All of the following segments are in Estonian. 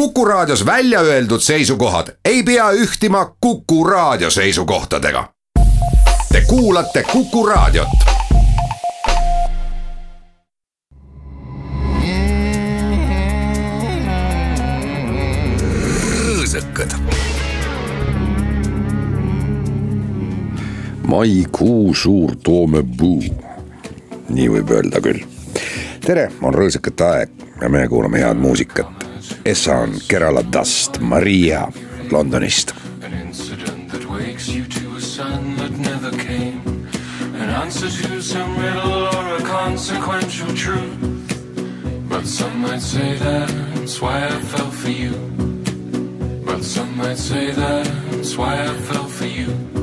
Kuku Raadios välja öeldud seisukohad ei pea ühtima Kuku Raadio seisukohtadega. Te kuulate Kuku Raadiot. rõõsakad. maikuu suur toomepuu, nii võib öelda küll. tere, on rõõsakate aeg ja me kuulame head muusikat Essa on Kerala Dust, Maria Londonist. An incident that wakes you to a sun that never came. An answer to some riddle or a consequential truth. But some might say that's why I fell for you. But some might say that's why I fell for you.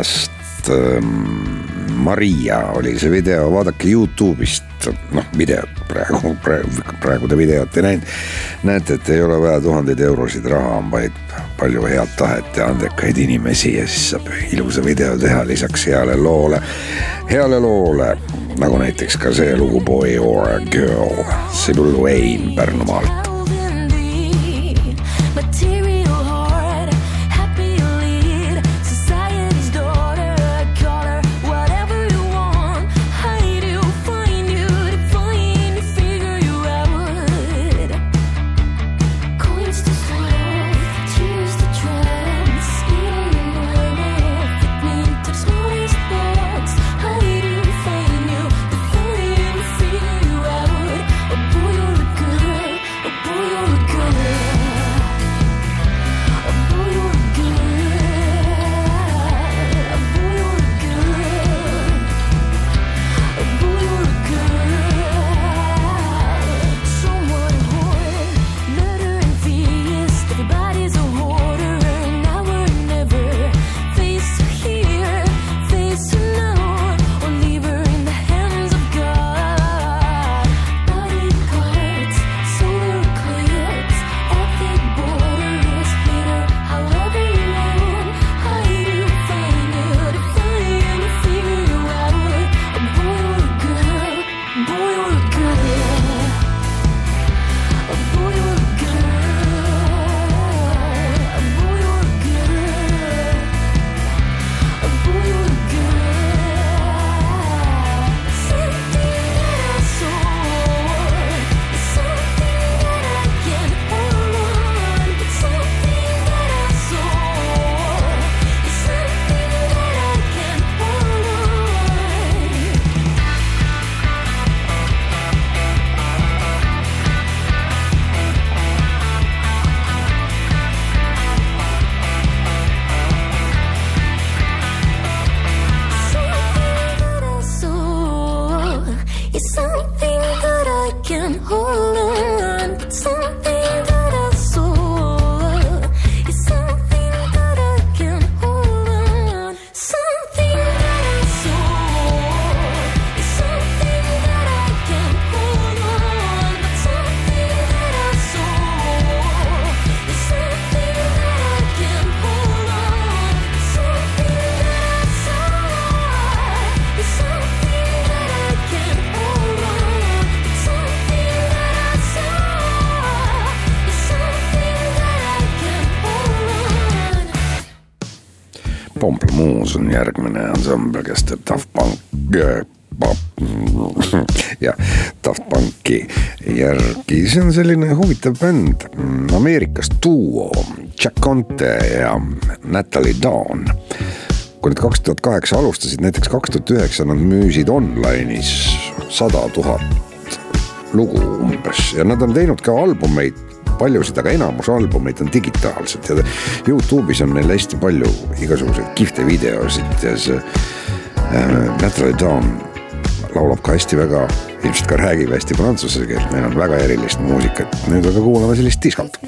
Tallinnast. Ähm, Maria oli see video, vaadake Youtube'ist, noh videot praegu, praegu, praegu te videot ei näinud. näete, et ei ole vaja tuhandeid eurosid raha, vaid palju head tahet ja andekaid inimesi ja siis saab ilusa video teha lisaks heale loole. heale loole, nagu näiteks ka see lugu Boy or a girl, Sibul Wayne Pärnumaalt. järgmine ansambel, kes teeb Daft Punk äh, jah, Daft Punki järgi, see on selline huvitav bänd mm, Ameerikast duo Jack Conte ja Natalie Dawn. Kui nad kaks tuhat kaheksa alustasid, näiteks kaks tuhat üheksa nad müüsid online'is sada tuhat lugu umbes. Ja nad on teinud ka albumeid paljusid, aga enamus albumeid on digitaalsed. Ja Youtube'is on meil hästi palju igasuguseid kihvte videosid ja see äh, Natalie Dawn laulab ka hästi väga, ilmselt ka räägib hästi prantsuse keelt, neil on väga erilist muusikat, nüüd aga kuulame sellist diskot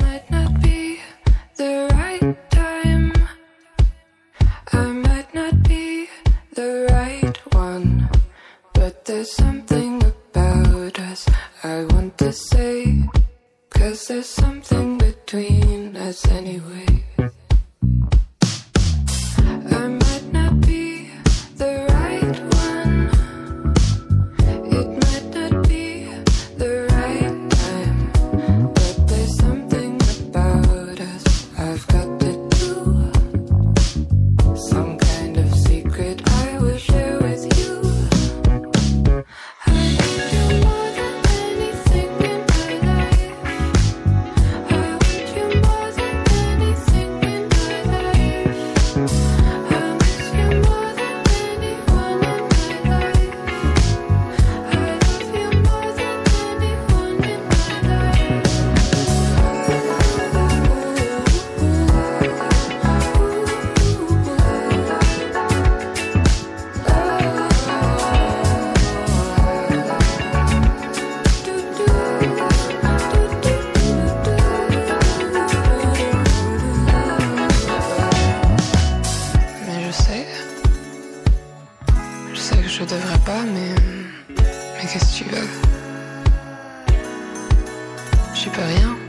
pas, mais. Mais qu'est-ce que tu veux? Je peux rien.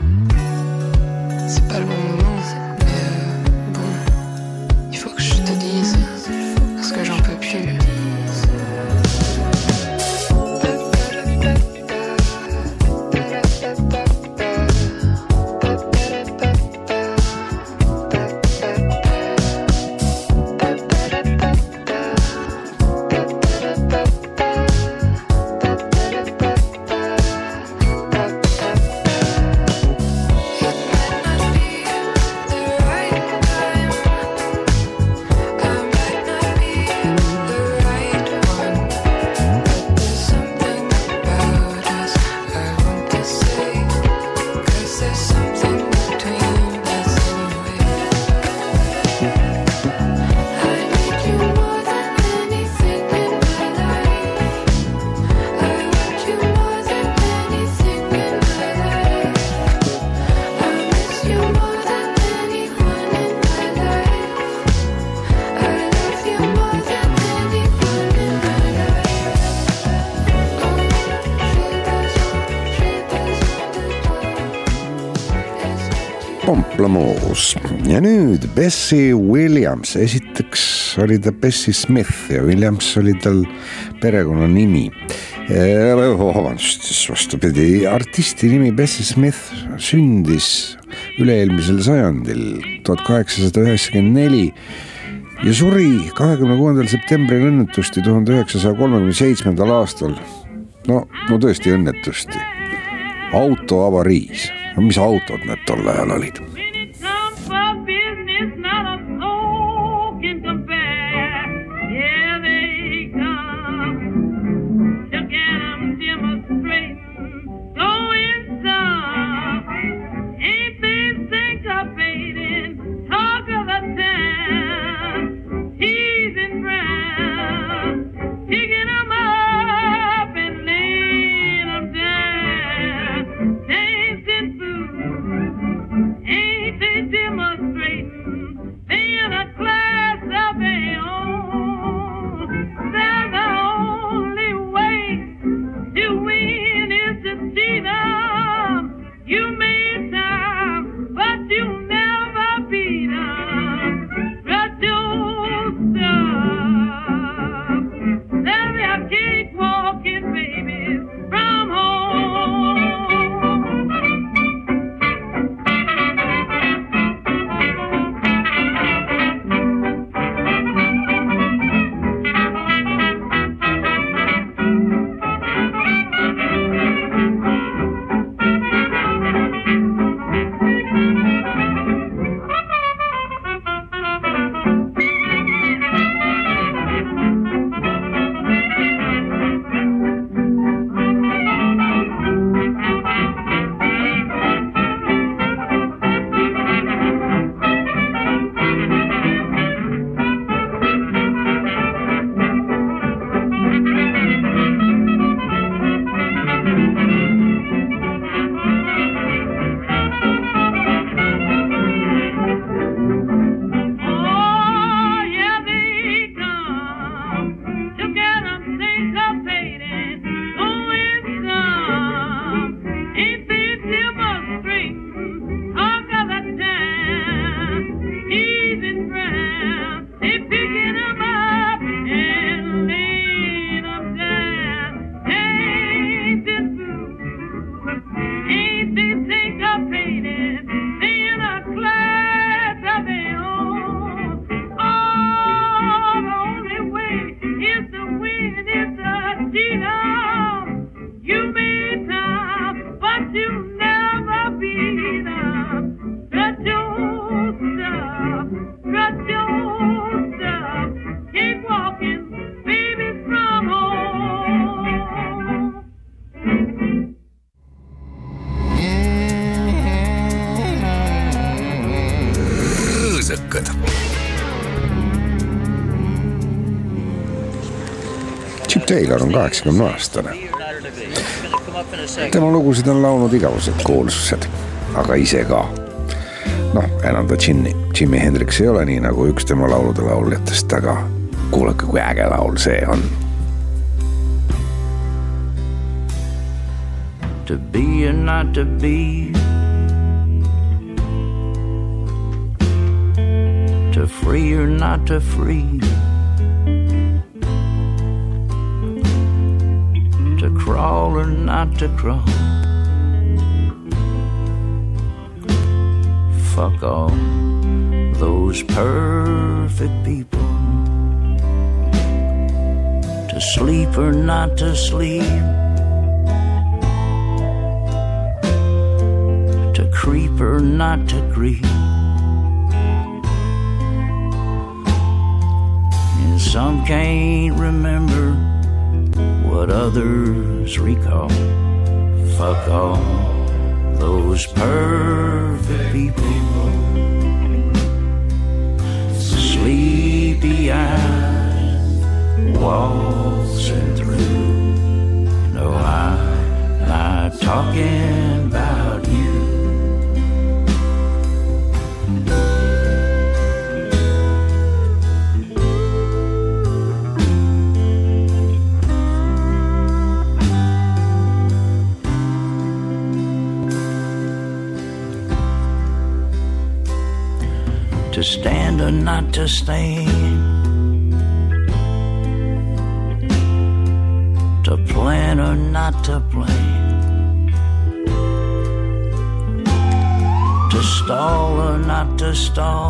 Pomplamoos ja nüüd Bessie Williams, esiteks oli ta Bessie Smith ja Williams oli tal perekonnanimi. vabandust, siis vastupidi, artisti nimi Bessie Smith sündis üle-eelmisel sajandil, tuhat kaheksasada üheksakümmend neli ja suri kahekümne kuuendal septembril õnnetusti tuhande üheksasaja kolmekümne seitsmendal aastal. no, no tõesti õnnetusti, autoavariis, no mis autod need tol ajal olid? kaheksakümne aastane. tema lugusid on laulnud igavesed kuulsused, aga ise ka. noh, enam ta džinni, Jimi Hendrix ei ole nii nagu üks tema laulude lauljatest, aga kuulake, kui äge laul see on. To be and not to be. To free or not to free. Crawl or not to crawl. Fuck all those perfect people. To sleep or not to sleep. To creep or not to creep. And some can't remember what others recall. Fuck all those perfect people. Sleepy eyes waltzing through. No, I'm not talking about To stand or not to stand. To plan or not to plan. To stall or not to stall.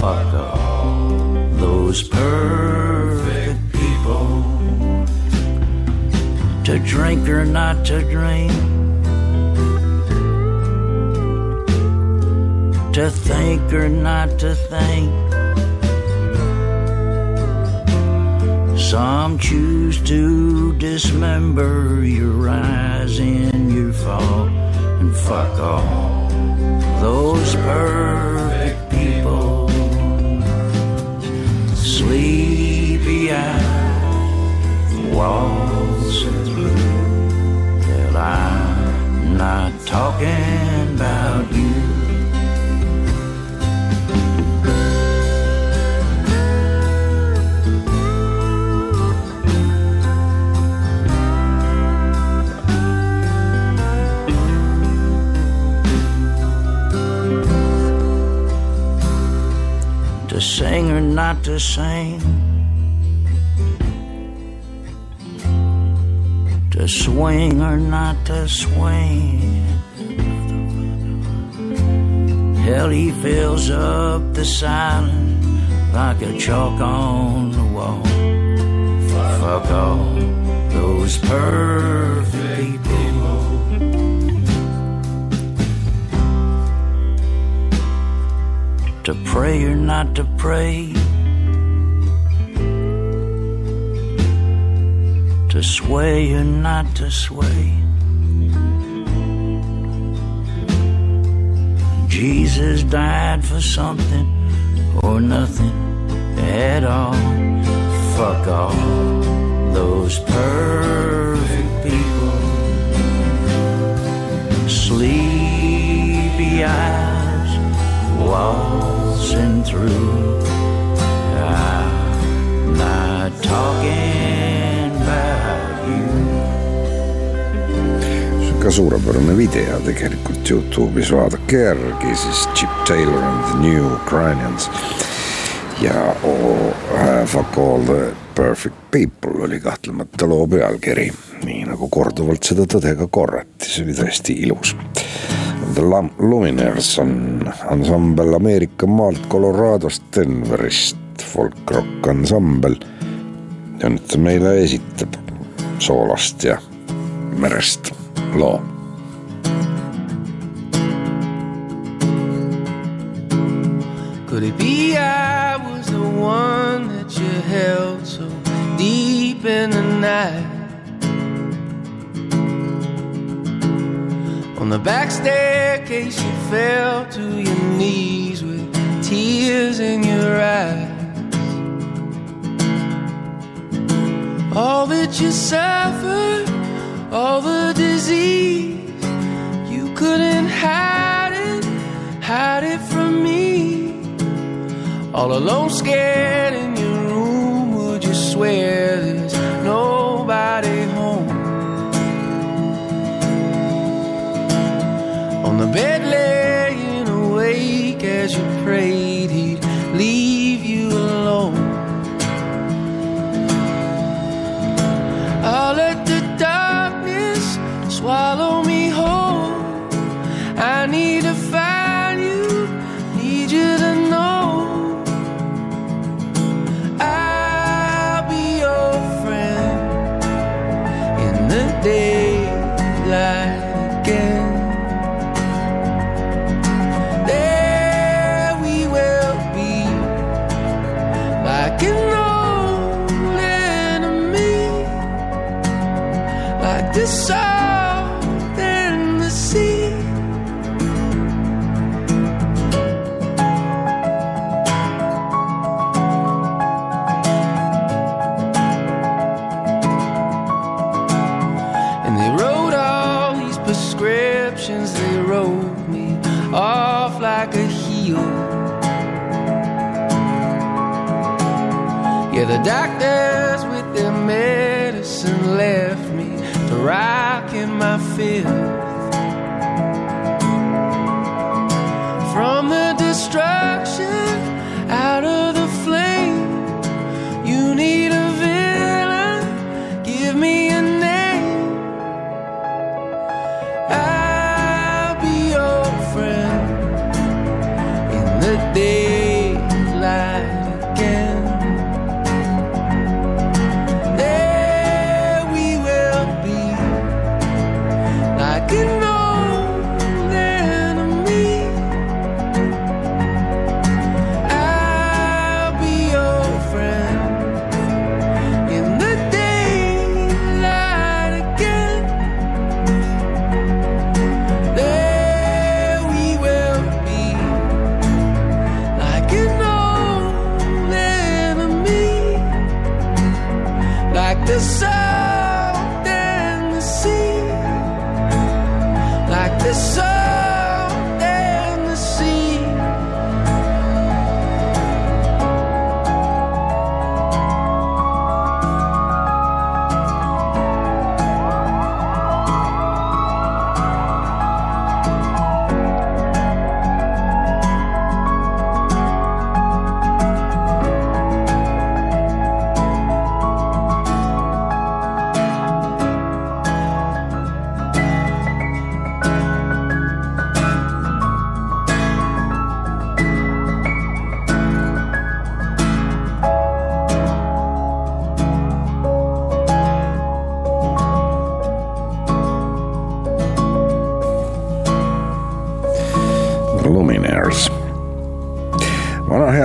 Fuck all those perfect people. To drink or not to drink. To think or not to think. Some choose to dismember your rise and your fall and fuck all those perfect people. Sleepy eyes waltzing through. Well, I'm not talking about you. Sing or not to sing, to swing or not to swing. Hell, he fills up the silence like a chalk on the wall. Fuck all those perfect people. To pray or not to pray, to sway or not to sway. Jesus died for something or nothing at all. Fuck all those perfect people. Sleepy eyes waltzing through. I'm not talking about you. see on ka suurepärane video tegelikult Youtube'is, vaadake järgi siis Chip Taylor and the New Ukrainians. ja oh, Fuck all the perfect people oli kahtlemata loo pealkiri, nii nagu korduvalt seda tõde ka korrati, see oli tõesti ilus. The Lumineers on ansambel Ameerika maalt Coloradost Denverist, folk-rock ansambel. ja nüüd meile esitab soolast ja merest loo Could it be I was the one that you held so deep in the night? On the back staircase, you fell to your knees with tears in your eyes. All that you suffered, all the disease, you couldn't hide it, hide it from me. All alone, scared bed laying awake as you pray. Prescriptions, they wrote me off like a heel. Yeah, the doctors with their medicine left me to rock in my filth.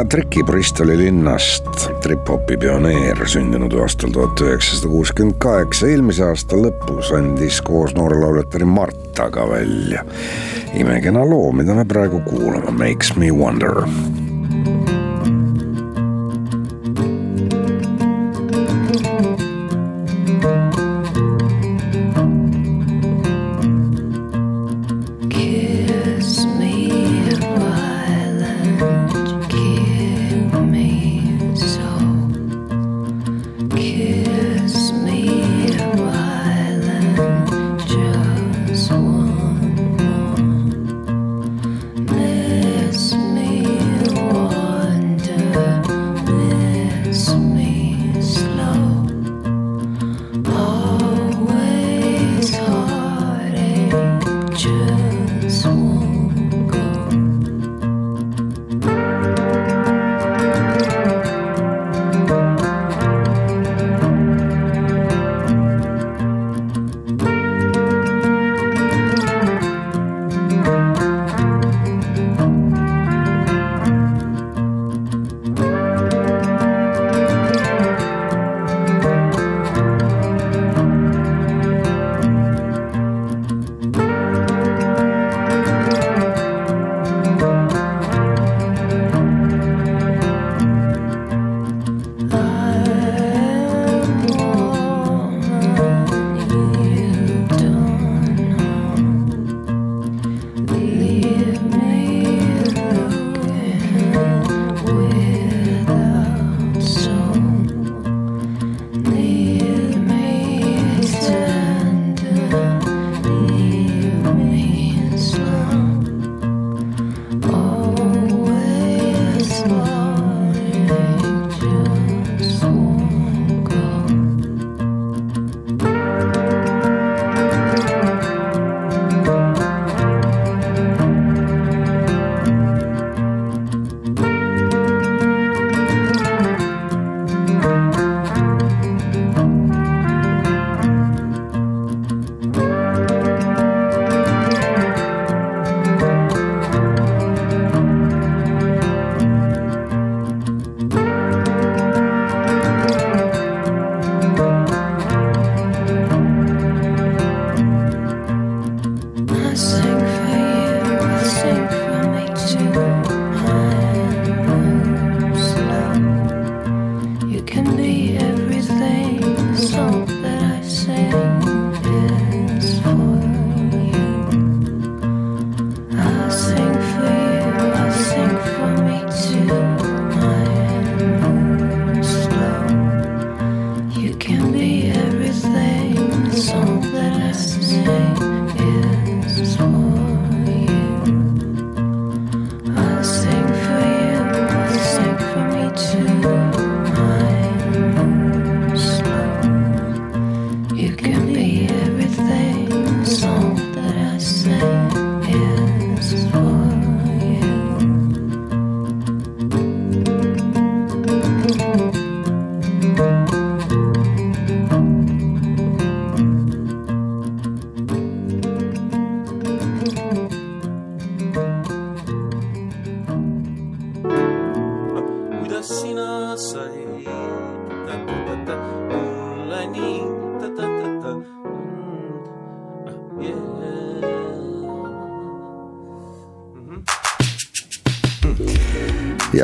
Triki Bristoli linnast. Trip-hopi pioneer sündinud aastal tuhat üheksasada kuuskümmend kaheksa, eelmise aasta lõpus andis koos noorelauljatar Martaga välja imekena loo, mida me praegu kuulame, Makes me wonder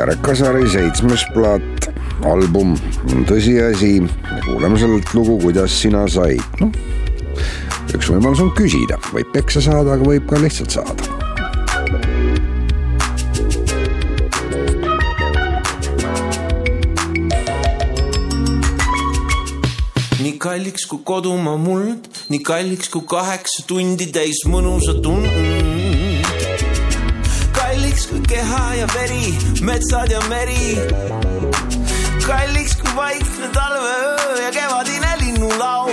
Jarek Kasari seitsmes plaat, album on tõsiasi ja kuulame sellelt lugu Kuidas sina said, noh. üks võimalus on küsida, võib peksa saada, aga võib ka lihtsalt saada. nii kalliks kui kodumaa muld, nii kalliks kui kaheksa tundi täis mõnusa tund. Ja veri, metsad ja meri. kalliks kui vaikne talveöö ja kevadine linnulaul.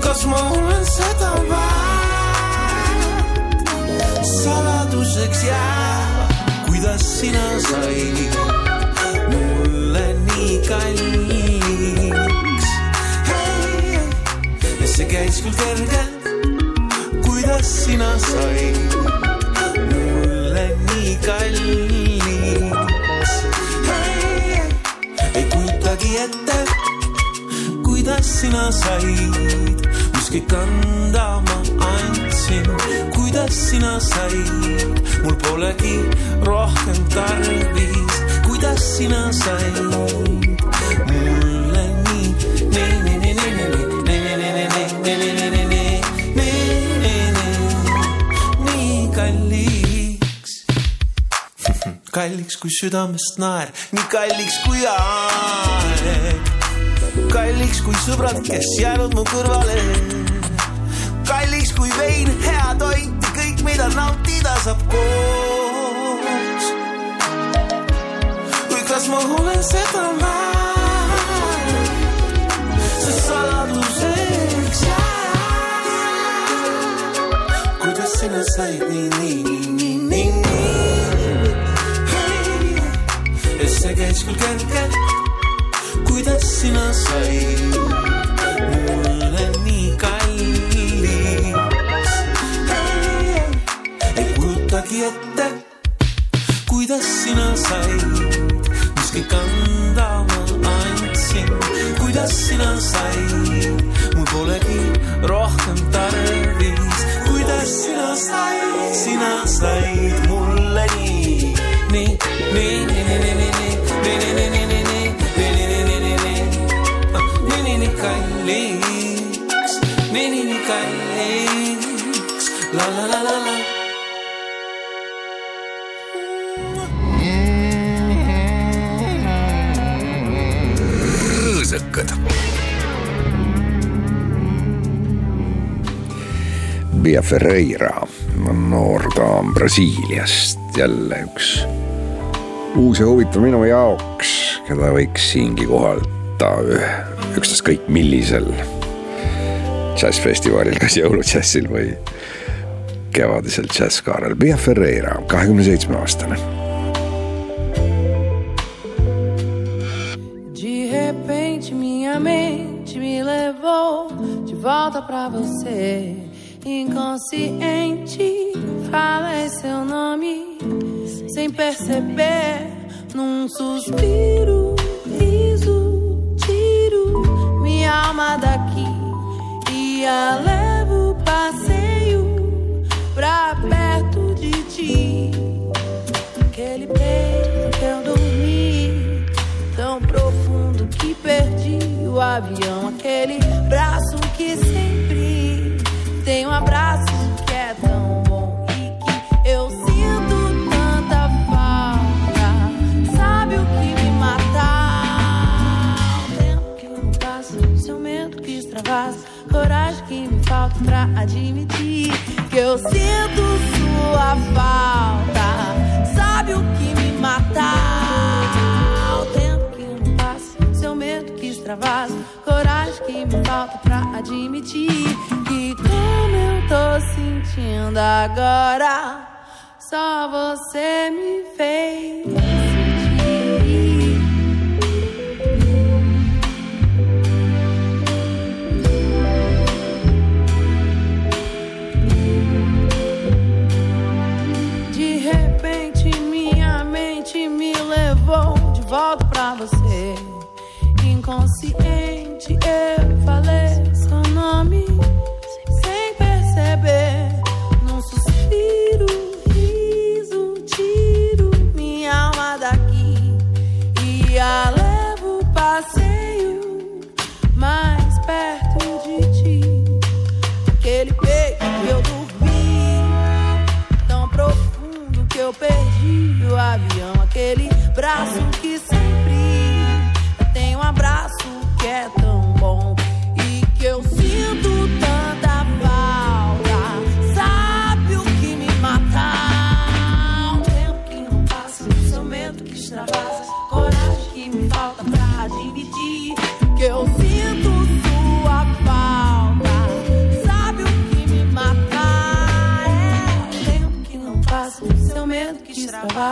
kas ma olen seda väärt? saladuseks jääb, kuidas sina said mulle nii kalliks. ja see käis küll kergelt, sina said mulle nii kalliks. ei kujutagi ette, kuidas sina said, mis kõik anda ma andsin, kuidas sina said, mul polegi rohkem tarvis, kuidas sina said. Mulle kalliks kui südamest naer, nii kalliks kui aeg kalliks kui sõbrad, kes jäänud mu kõrvale. kalliks kui vein, hea toit ja kõik, mida nautida saab koos. või kas ma olen seda väärt, see saladuseks jääb. kuidas sina said nii, nii, nii, nii, nii, see käis küll kergelt kuidas sina said. Mulle nii kalliks. ei kujutagi ette, kuidas sina said, mis kõik anda ma andsin, kuidas sina said, mul polegi rohkem tarvis, kuidas sina said, sina said mulle nii, nii, nii, nii, nii, nii, Bia Ferreira on noor daam Brasiiliast, jälle üks uus ja huvitav minu jaoks, keda võiks siingi kohata ükstaskõik millisel džässfestivalil, kas jõuludžässil või kevadisel džässkaarel. Bia Ferreira, kahekümne seitsme aastane volta pra você. Inconsciente, falei seu nome sem perceber, num suspiro, riso, tiro minha alma daqui e a levo passeio pra perto de ti. Aquele peito que eu dormi, tão profundo que perdi o avião, aquele braço que sempre tem um abraço pra admitir que eu sinto sua falta. Sabe o que me mata? O tempo que não passa, seu medo que extravasa, coragem que me falta pra admitir que como eu tô sentindo agora, só você me fez volta pra você. Inconsciente eu falei seu nome sem perceber.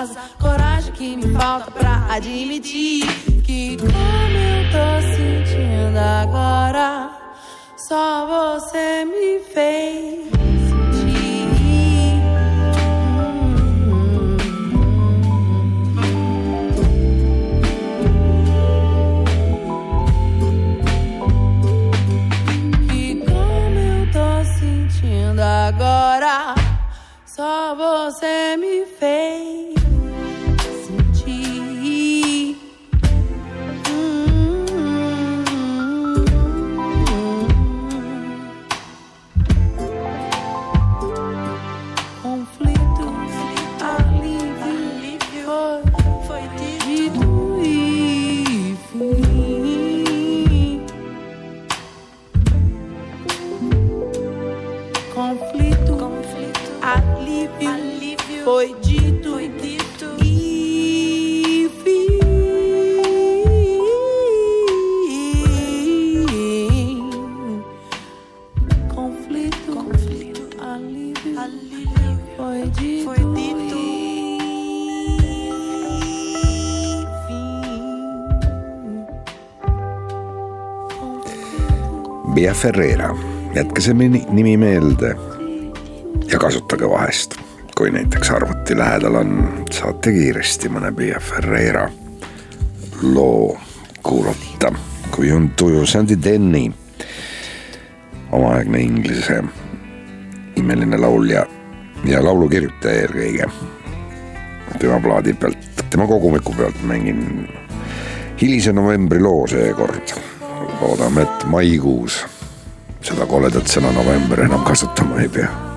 Que coragem que me falta pra admitir que como eu tô sentindo agora, só você me fez sentir. E como eu tô sentindo agora, só você me fez Bea Ferreira, jätke see nimi meelde ja kasutage vahest, kui näiteks arvuti lähedal on, saate kiiresti mõne Bea Ferreira loo kuulata, kui on tuju Sandy Denny, omaaegne inglise imeline laulja ja laulukirjutaja eelkõige. tema plaadi pealt, tema kogumiku pealt mängin hilise novembri loo seekord. loodame, et maikuus seda koledat sõna november enam kasutama ei pea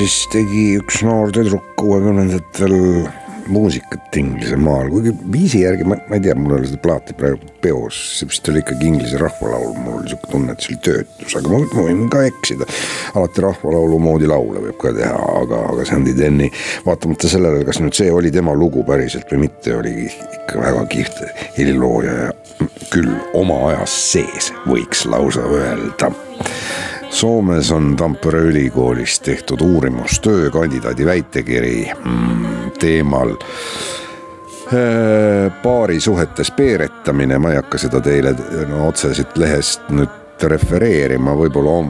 siis tegi üks noor tüdruk kuuekümnendatel muusikat Inglise maal, kuigi viisi järgi ma, ma ei tea, mul ei ole seda plaati praegu peos, see vist oli ikkagi Inglise rahvalaul, mul oli sihuke tunne, et see oli töötus, aga ma, ma võin ka eksida. alati rahvalaulu moodi laule võib ka teha, aga, aga Sandy Denny, vaatamata sellele, kas nüüd see oli tema lugu päriselt või mitte, oli ikka väga kihvt helilooja ja küll oma ajas sees, võiks lausa öelda Soomes on Tampere ülikoolis tehtud uurimustöö kandidaadi väitekiri mm, teemal äh, paarisuhetes peeretamine, ma ei hakka seda teile no, otse siit lehest nüüd refereerima, võib-olla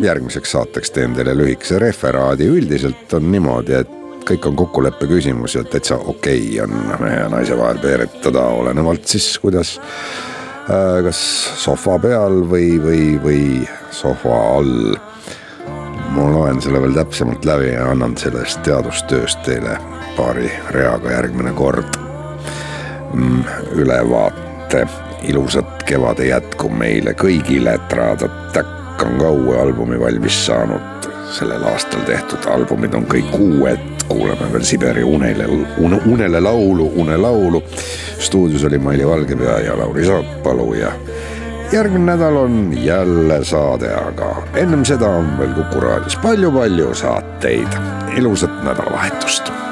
järgmiseks saateks teen teile lühikese referaadi, üldiselt on niimoodi, et kõik on kokkuleppe küsimus ja täitsa okei okay on mehe ja naise vahel peeretada, olenevalt siis kuidas kas sohva peal või, või, või sohva all. ma loen selle veel täpsemalt läbi ja annan sellest teadustööst teile paari reaga järgmine kord mm, ülevaate. ilusat kevade jätku meile kõigile, Tradatäkk on ka uue albumi valmis saanud. sellel aastal tehtud albumid on kõik uued, kuulame veel Siberi unele, une, unele laulu, unelaulu. stuudios oli Maili Valgepea ja Lauri Saapalu ja järgmine nädal on jälle saade, aga ennem seda on veel Kuku raadios palju-palju saateid. ilusat nädalavahetust